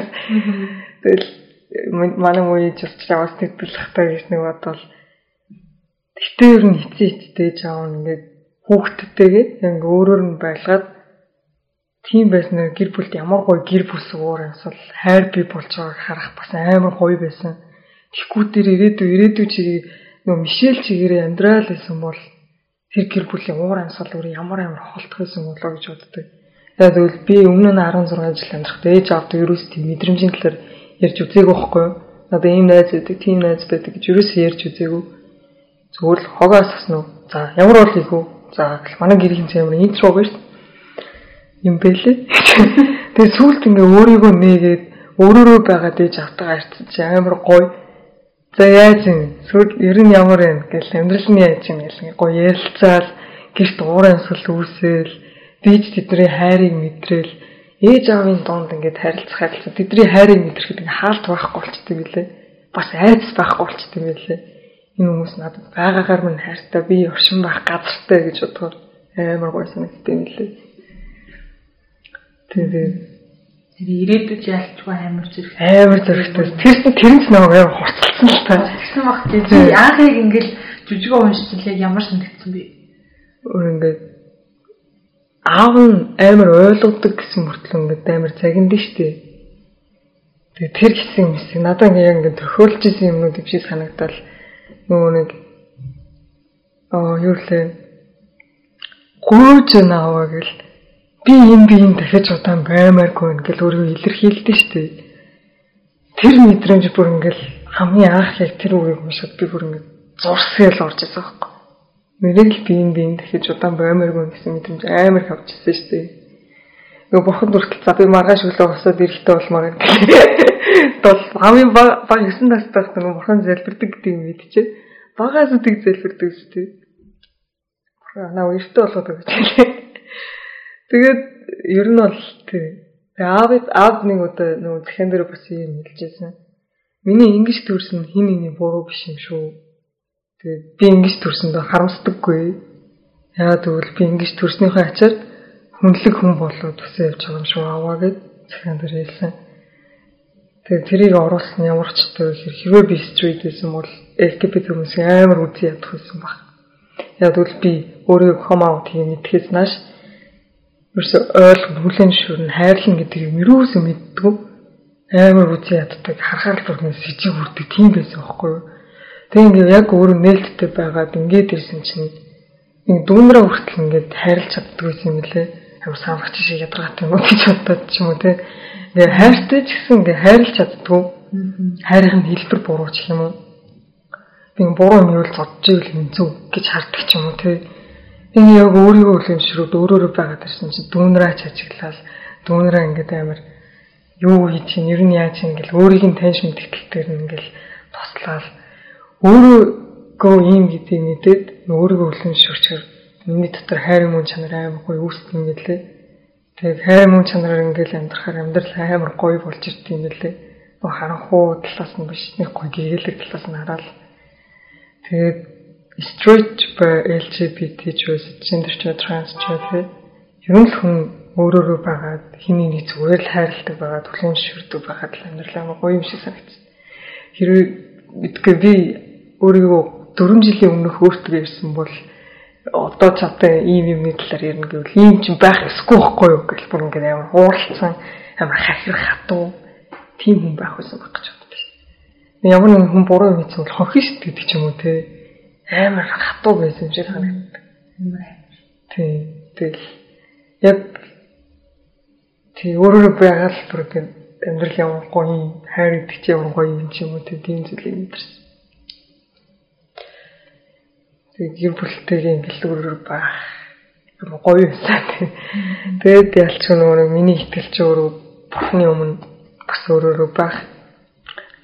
Тэгэл манай муу ээж бас тэтгэлэхтэй гэж нэг бодвол Гэтэ ер нь эцээ эцтэй жаав ингээд хүүхдтэйгээ ингээ өөрөөр нь байлгаад тийм байснаар гэр бүлд ямар гоё гэр бүс уур амьсвал хайр бий болж байгааг харах бас амар гоё байсан. Тэгэхгүй тэр ирээдүй ирээдүй чигийг нөгөө Мишель чигээрээ амьдрал гэсэн бол тэр гэр бүлийн уур амьсвал өөр ямар амар холдох байсан болоо гэж боддог. Тэгээд тэгвэл би өмнө нь 16 жил амьдрахад ээж авдаг ерөөс тийм мэдрэмжийн талаар ярьж үзээгүй байхгүй юу? Надаа ийм найз байдаг, тийм найз байдаг гэж ерөөс ярьж үзээгүй. Зүгээр л хогоос уу? За ямар бол их үү? За манай гэрийн цаамар интро гэж шүү юм бэлээ. Тэгээ сүулт ингээ өөрийгөө нээгээд өөрөөрөө байгаад ээж автаа арчиж амар гоё. За яаж юм? Сүл ер нь ямар юм гэл амьдрал нь яаж юм гэл гоё ярилцаал гэрт уурын сүл үүсэл дээж тэдний хайрыг мэдрээл ээж аавын донд ингээд харилцах харилцаа тэдний хайрыг мэдрэхэд ингээ хаалт байхгүй болчтой билээ. Бас айц байхгүй болчтой билээ. Энэ хүмүүс надад байгаагаар минь хайртай би оршин байх газартай гэж бодгоо амар гоё санагдсан билээ. Тэгээд тэр ирээдүйд ялчгүй амар зэрэг амар зэрэгтэй. Тэр тэрэнц нэг амар хурцлсан л та. Тэгсэн баг тийм анхыг ингээл жүжигөө уншчихвал яг ямар санагдсан бэ? Өөр ингээд аав нь амар ойлгодог гэсэн мөртлөө ингээд амар загинд нь штэ. Тэгээ тэр гэсэн юм шиг надад ингээд ингээд тохиолж исэн юмнууд юм шиг санагдал нөгөө нэг аа юу лээ гүйж нааваа гэл би энэ би энэ дахиж удаан баймааргүй ингээл өөрийгөө илэрхийлдэг шүү дээ. Тэр мэдрэмж бүр ингээл хамгийн анх яг тэр үгийг уншаад би бүр ингээд зурсгээл орж ирсэн байхгүй. Нэрэл би энэ би энэ дахиж удаан баймааргүй гэсэн мэдрэмж амар их авч ирсэн шүү дээ. Нөгөө бурхан дүртэл за би маргааш өглөө босоод ирэхтэй болмоор гэдэг. бол хамгийн баг 9 настай байх нь бурхан залбирдаг гэдгийг мэдчихэ. Багаас үдэг залбирдаг шүү дээ. Наа өртөө болгоод өгч хэлээ. Тэгээд ер нь бол. Тэгээ аав аав нэг удаа нөгөө захин дээр бас юм хэлжсэн. Миний ингэж төрсөн хин нэгний буруу биш юм шүү. Тэгээд би ингэж төрсөндөө харамсдаггүй. Яагаад гэвэл би ингэж төрснийхөө ачаар хүнлэг хүн болоод төсөө явж байгаа юм шүү аваа гэд захин дээр хэлсэн. Тэгээд тэрийг оруулсан ямар ч төө хэрвээ би стрит байсан бол LGBT хүмүүсийн амар үгүй ядах байсан баг. Яг бол би өөрөө комаут хийм мэдхээс нааш ерөөсө ойлгох хүлэн шүрн хайрлан гэдгийг мөрөөсөө мэддэг амар үгүй яддаг харахаар л бүрнээс сижиг үрдэг тийм байсан байхгүй юу. Тэг ингээ яг өөрөө нээлттэй байгаад ингээд ирсэн чинь нэг дүүнраа хүртэл ингээд хайрлаж чаддаг байсан юм лээ. Амар санагч шиг ядаргатай юм гэж бодоод ч юм уу те. Ингээ хайртай ч гэсэн ингээ хайрлаж чаддгүй. Хайрын хэлбэр буруу ч юм уу. Би буруу юм юу л зодж ивэл юм зүг гэж харддаг ч юм уу те. Энэ яг өөрийгөө үлэмшрүүд өөрөөрөө байгаад ирсэн чинь дүүнраа чажиглал дүүнраа ингээд амар юу хийж чинь ер нь яаж ингээл өөрийг нь таньж мэдгэлтээр нь ингээл тослал өөрийгөө ийм гэдгийг мэдээд өөрийгөө үлэмшөрчөр миний дотор хайр мөн чанар амар гоё үүсдэг юм гэлээ. Тэгээд хайр мөн чанараар ингээл амьдрахаар амьдрал амар гоё болж ирд юм гэлээ. Нөө харанхуу талаас нь биш нэг гоё гэгээлэг талаас нь хараад тэгээд straight ба LGBT ч байсан gender ч trans ч гэдэг ер нь хүн өөрөөрөө байгаад хиний нэг зүгээр л хайрладаг байгаа түлхэмшвэрдэг байгаад л амьдрал амар гоё юм шиг санагдсан. Хэрвээ бидгээ би өөрийгөө 4 жилийн өмнөх өөртөө ирсэн бол одоо чадсан ийм юмны талаар ярина гэвэл ийм ч байх эсгүй байхгүй юу гэж бүр ингээд амар хууралцсан амар хахирах хатуу тийм хүн байх байсан баг гэж боддог. Ямар нэгэн хүн буруу юм хийсэн бол хохин шүү гэдэг ч юм уу те амар хатуу байсан юм шиг санагддаг. Тий. Тэгэл яг тий өөрөөр байгаад бүр ингээд амьдрал ямар гоё хайр идэх чи ямар гоё юм ч юм уу тийм зүйлийг мэдэрсэн. Тэгээд гэр бүлтэйгээ ингэлгүүрээр байх юм гоё юмсаа тийм. Тэгээд ялч нөгөө миний ихтэлч өөрөө бурхны өмнө бас өөрөөрөө байх.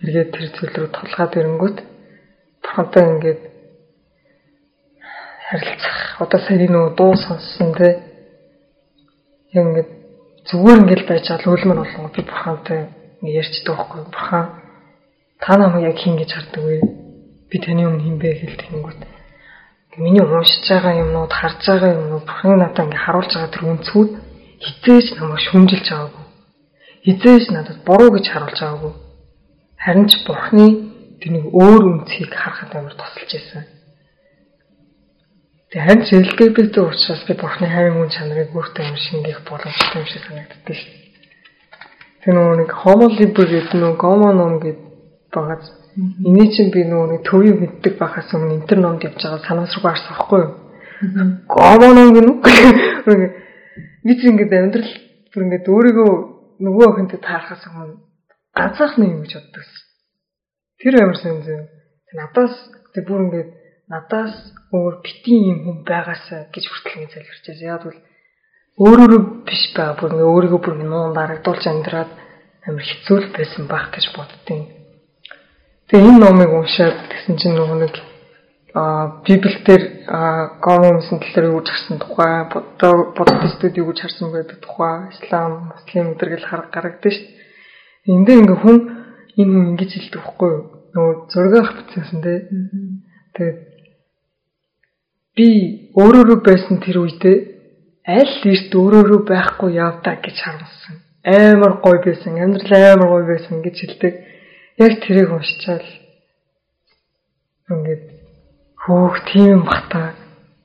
Эргээд тэр зүйл рүү тулгаад ирэнгүүт бурхантай ингээд харилцах. Одоо сая нөгөө дуу сонссон те. Яг ингээд зүгээр ингээл байж байгаа үлмэр болгоо би бурхантай ярьчдаг байхгүй бурхан та намайг яг хин гэж хардаг вэ? Би таны өмнө хин бэ хэлдэг гот миний уншиж байгаа юмнууд харж байгаа юмнууд бурхны надад ингээ харуулж байгаа тэр үнцүүд хизээж намайг шүмжилж байгаагүй. Хизээж надад буруу гэж харуулж байгаагүй. Харин ч бурхны тэр нэг өөр үнцгийг харахад амар тусалж байсан. Тэгээ ч LGBT учраас би бурхны хайрын үн чанарыг өөртөө юм шингээх боломжтой юм шиг санагддаг шүү. Тэр нөгөө нэг homo liber гэдэг нөгөө gomo ном гэдэг байгаа Эний чинь би нөгөө төвийг мэддэг байхаас өмнө интер номд явж байгаа санаас руу гарсан байхгүй юу? Гомоно гэнэ. Би чинь ингээд амьдрал бүр ингээд өөрийгөө нөгөө охинтой таарахаас өмнө ганцаархны юм гэж боддог. Тэр амар сайн зөө. Надаас тэг бүр ингээд надаас өөр битгий юм хүн байгаасаа гэж хүртэл ингэ залбирчээс. Яг бол өөрөөрөө биш байгаа. Бүр ингээ өөрийгөө бүр нуун барагдуулж амьдраад амар хэцүү л байсан байх гэж боддیں۔ Тэгээ энэ номыг уншаад тэгсэн чинь нөгөө нэг а библиэлд гомомсын талаар юу гэж харсан тухай буддистууд юу гэж харсан байдаг тухай ислам муслим өдргөл гаргагдсан шүү дээ. Энд дээр ингээ хүн энэ хүн ингэж хэлдэг байхгүй юу? Нөгөө зургийг авчихсан тий. Тэгээд би өөрөөрөө байсан тэр үедээ аль эрт өөрөөрөө байхгүй явдаа гэж харамссан. Амар гоё байсан, амьдрал амар гоё байсан гэж хэлдэг яг тэрийг уншичаал ингээд хөөх тийм бата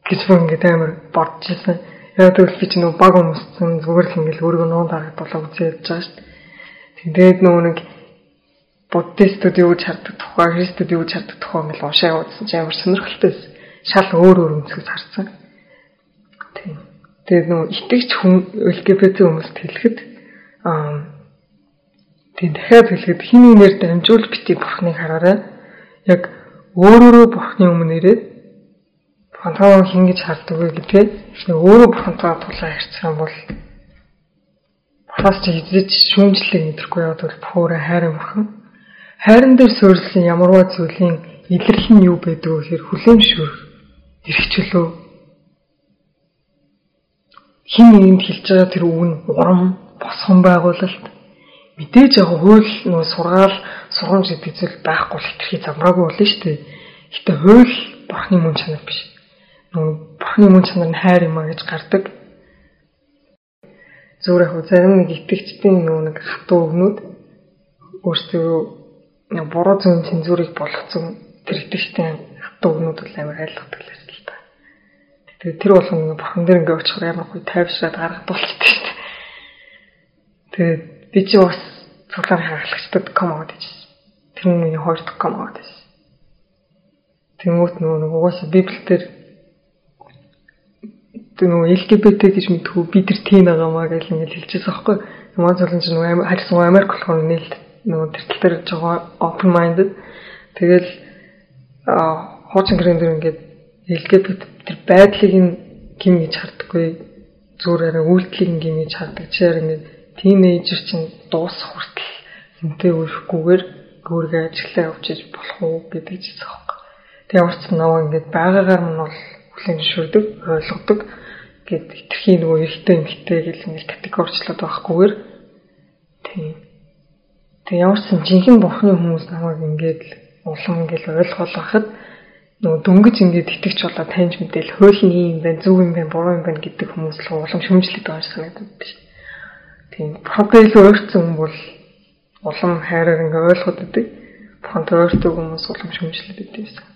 гэж бүр ингээд амар бодож ирсэн. Яг тэгвэл би ч нөө баг өмссөн зүгээр л ингээд өөрийгөө нуун дарагдуулаа үзээд явж байгаа шүү дээ. Тэгээд нөгөө нэг буддистууд юу гэж хардаг тухай, христүүд юу гэж хардаг тухай ингээд уншаа үзсэн чинь амар сонирхолтой байсан. Шал өөр өөр өнцгөөс харсан. Тийм. Тэгээд нөгөө итгэж хүн LGBT хүмүүст хэлэхэд аа Тийм дахиад хэлэхэд хиний нэр дамжуул бити бурхныг хараарай. Яг өөрөөрөө бурхны өмнө ирээд бурхантайгаа хин гэж хардаг вэ гэдгээ өөрөө бурхантайгаа тулаа юм бол бурхаас чи эзэж шүүмжлэлийг мэдрэхгүй яваад бол пүүрэ хайрын бурхан. хайран дээр суурилсан ямарваа зүйлийн илэрлэл нь юу байдаг вэ гэхээр хүлээмжшүүр эрх чөлөө хин нэгэнд хэлж байгаа тэр үг нь урам босгон байгуулалт мэдээж яг хууль нөө сургаал сургамж гэдэг зүйл байхгүй хэтэрхий замраагүй болно шүү дээ. Гэтэ хууль бурхны мөн чанар биш. Нөө бурхны мөн чанар нь хайр юм а гэж гардаг. Зүгээр яг зарим нэг итгэгчдийн нөө нэг хатуу өгнүүд өөрсдөө буруу зүйн цензурыг болгоцсон тэр итгэжтэй хатуу өгнүүд бол амар айлгадаг л. Тэгээ тэр болгоно бурхан дээр ингээ очихоор ямар гоё тайвшраад гаргадуулчихдаг шүү дээ. Тэгээ би чи бас цуглаан хагалгачдад ком аваад ижсэн. Тэр нь миний хоёр дахь ком аваад ижсэн. Тэнгүүт нөгөө нэг угаасаа библиэлд тэр нөгөө LGBT гэж мэдхүү би тэр тийм байгаамаа гэж ингэ хэлчихсэн байхгүй. Ямар зөвлөн чинь нөгөө харьсан Америк болохоор нээлт нөгөө тэр тал дээр жоо open minded тэгэл хуучин гэрэн дээр ингээд LGBT тэр байдлыг нь гим гэж харддаггүй зүгээр арай үйлдэлийг нь гим гэж хардаг. Чигээр ингээд тийнейжер чинь дуусах хүртэл энтэй үрхгүйгээр өөргөө ажиллаа явуулж болох уу гэдэг ч хэлсэн байхгүй. Тэгээ урц наваа ингээд байгаагаар нь бол хүлэн зөвшөөрдөг, ойлгодог гэд хитрхи нөгөө эрттэй эмхтэй гэл ингээд категорчлоод байхгүйгээр тийм. Тэгээ ямар ч сан жинхэнэ бурхны хүмүүс намайг ингээд улам ингээд ойлгол байхад нөгөө дөнгөж ингээд итгэж болоо таньж мэдээл хууль нь юм байна, зөв юм байна, буруу юм байна гэдэг хүмүүс л улам шүмжлээд байгаа шиг санагдаад байна. Тийм. Бурхантай илүү ойрцсон хүн бол улам хайраар ингээ ойлгоод идэг. Бурхантай ойртог хүмүүс улам шүмжлээд идэг гэсэн.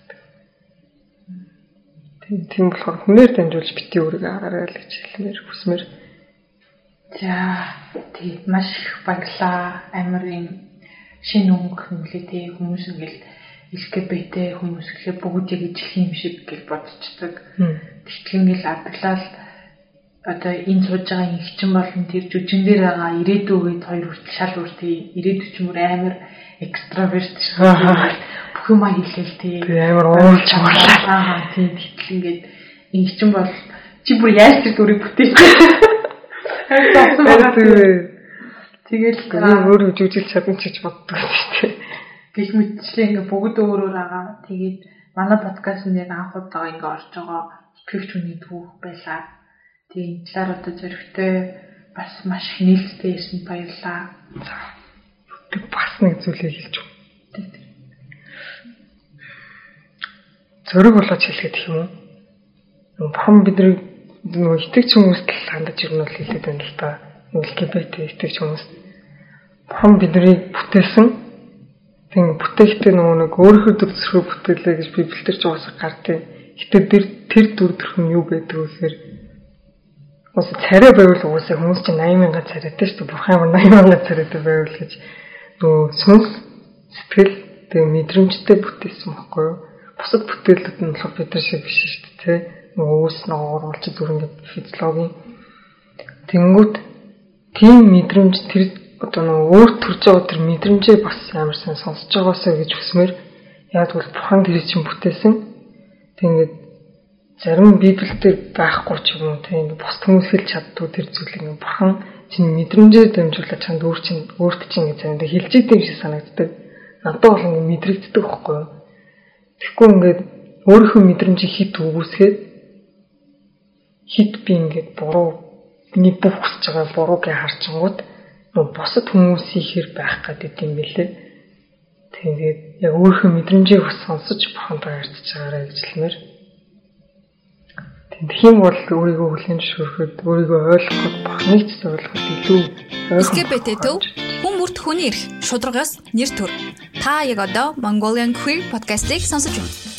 Тийм. Тийм болохоор хүнээр дамжуулж бити өөрийгөө агаарай л гэж хэлмээр хүсмээр. За тийм маш их баярлаа. Амар юм шинэ өнгө хэмлээ тий хүмүүс ингээл LGBT хүмүүс гэхээ бүгд яг ижлэх юм шиг гэж бодчихдаг. Тэгтэл ингээл адаглал одоо энэ сууж байгаа ихчин болон тэр жүжин дээр байгаа ирээдүй үед хоёр хүртэл шал үртэй ирээдүй ч юм уу амар экстраверт бүх юм хэлээл тий. Амар уурлж чамарлаа аа тий. Тэгтэл ингээд ихчин бол чи бүр яаж тэр дүрийг бүтээч Тэгэл өөрөө жүжиглэж чадна ч гэж боддог шүү дээ. Гэх мэтчлээ ингээ бүгд өөрөөр байгаа. Тэгээд манай подкаст нэг анх удаа ингээ орж байгаа итгэвч хүний түүх байлаа. Тэгээд энэ талаар одоо зөрөгтэй бас маш нээлттэй ирсэн баярлаа. Тэг бас нэг зүйлийг хэлж өгөө. Зөрөг болооч хэлгээд гэх юм уу? Бурхан бидний нөгөө итгэж хүмүүст л хандаж ирнэ бол хэлээд байна л да. LGBT итгэж хүмүүст бурхан биднийг бүтээсэн. Тэг бүтээхдээ нөгөө нэг өөрийнхөө төр зөрхөө бүтээлээ гэж библиэлд ч уусах гардыг. Гэтэ тэр тэр дүр төрх нь юу гэдэг вэ гэхээр Ус царай байвал уусаа хүмүүс чинь 80 мянга царайтай шүү дээ. Бурхан ямар 80 мянга царайтай байвал гэж нөгөө сүнс сэтгэл тэгээ мэдрэмжтэй бүтээсэн байхгүй юу? Бусад бүтээлүүд нь болохоор бид нар шиг биш шүү дээ. Нөгөө өөс ногоор болж зүр ингээд физиологийн тэнгүүд тийм мэдрэмж тэр одоо нөгөө өөр төрж байгаа тэр мэдрэмжээ бас ямар сан сонсож байгаасаа гэж хүсмээр яг бол бурхан тэр чинь бүтээсэн. Тэгээд зарим библиэлд байхгүй ч юм уу тийм бос хүмүүс хэлж чаддгүй тэр зүйлийг бурхан чинь мэдрэмжээр дамжуулаад чанд өөр чинь өөрт чинь гэж заримдаа хэлж идэв юм шиг санагддаг. Надад бол ингэ мэдрэгддэг байхгүй юу? Тэгэхгүй ингээд өөрийнхөө мэдрэмжийг хит үгүйсгээд хит би ингээд буруу миний бүх хүсэж байгаа бурууг харчингууд босод хүмүүсийн хэр байх гэдэг юм бэлээ. Тэгээд яг өөрийнхөө мэдрэмжийг бас сонсож бурхантай ярьж байгаарай гэж хэлмээр. Тэгэх юм бол өөрийгөө хүлээн зөвшөөрөхөд өөрийгөө ойлгоход бахныг ч ойлгоход илүү LGBT төв хүн бүрт хүний эрх шударгаас нэр төр. Та яг одоо Mongolian Queer podcast-ийг сонсож байна.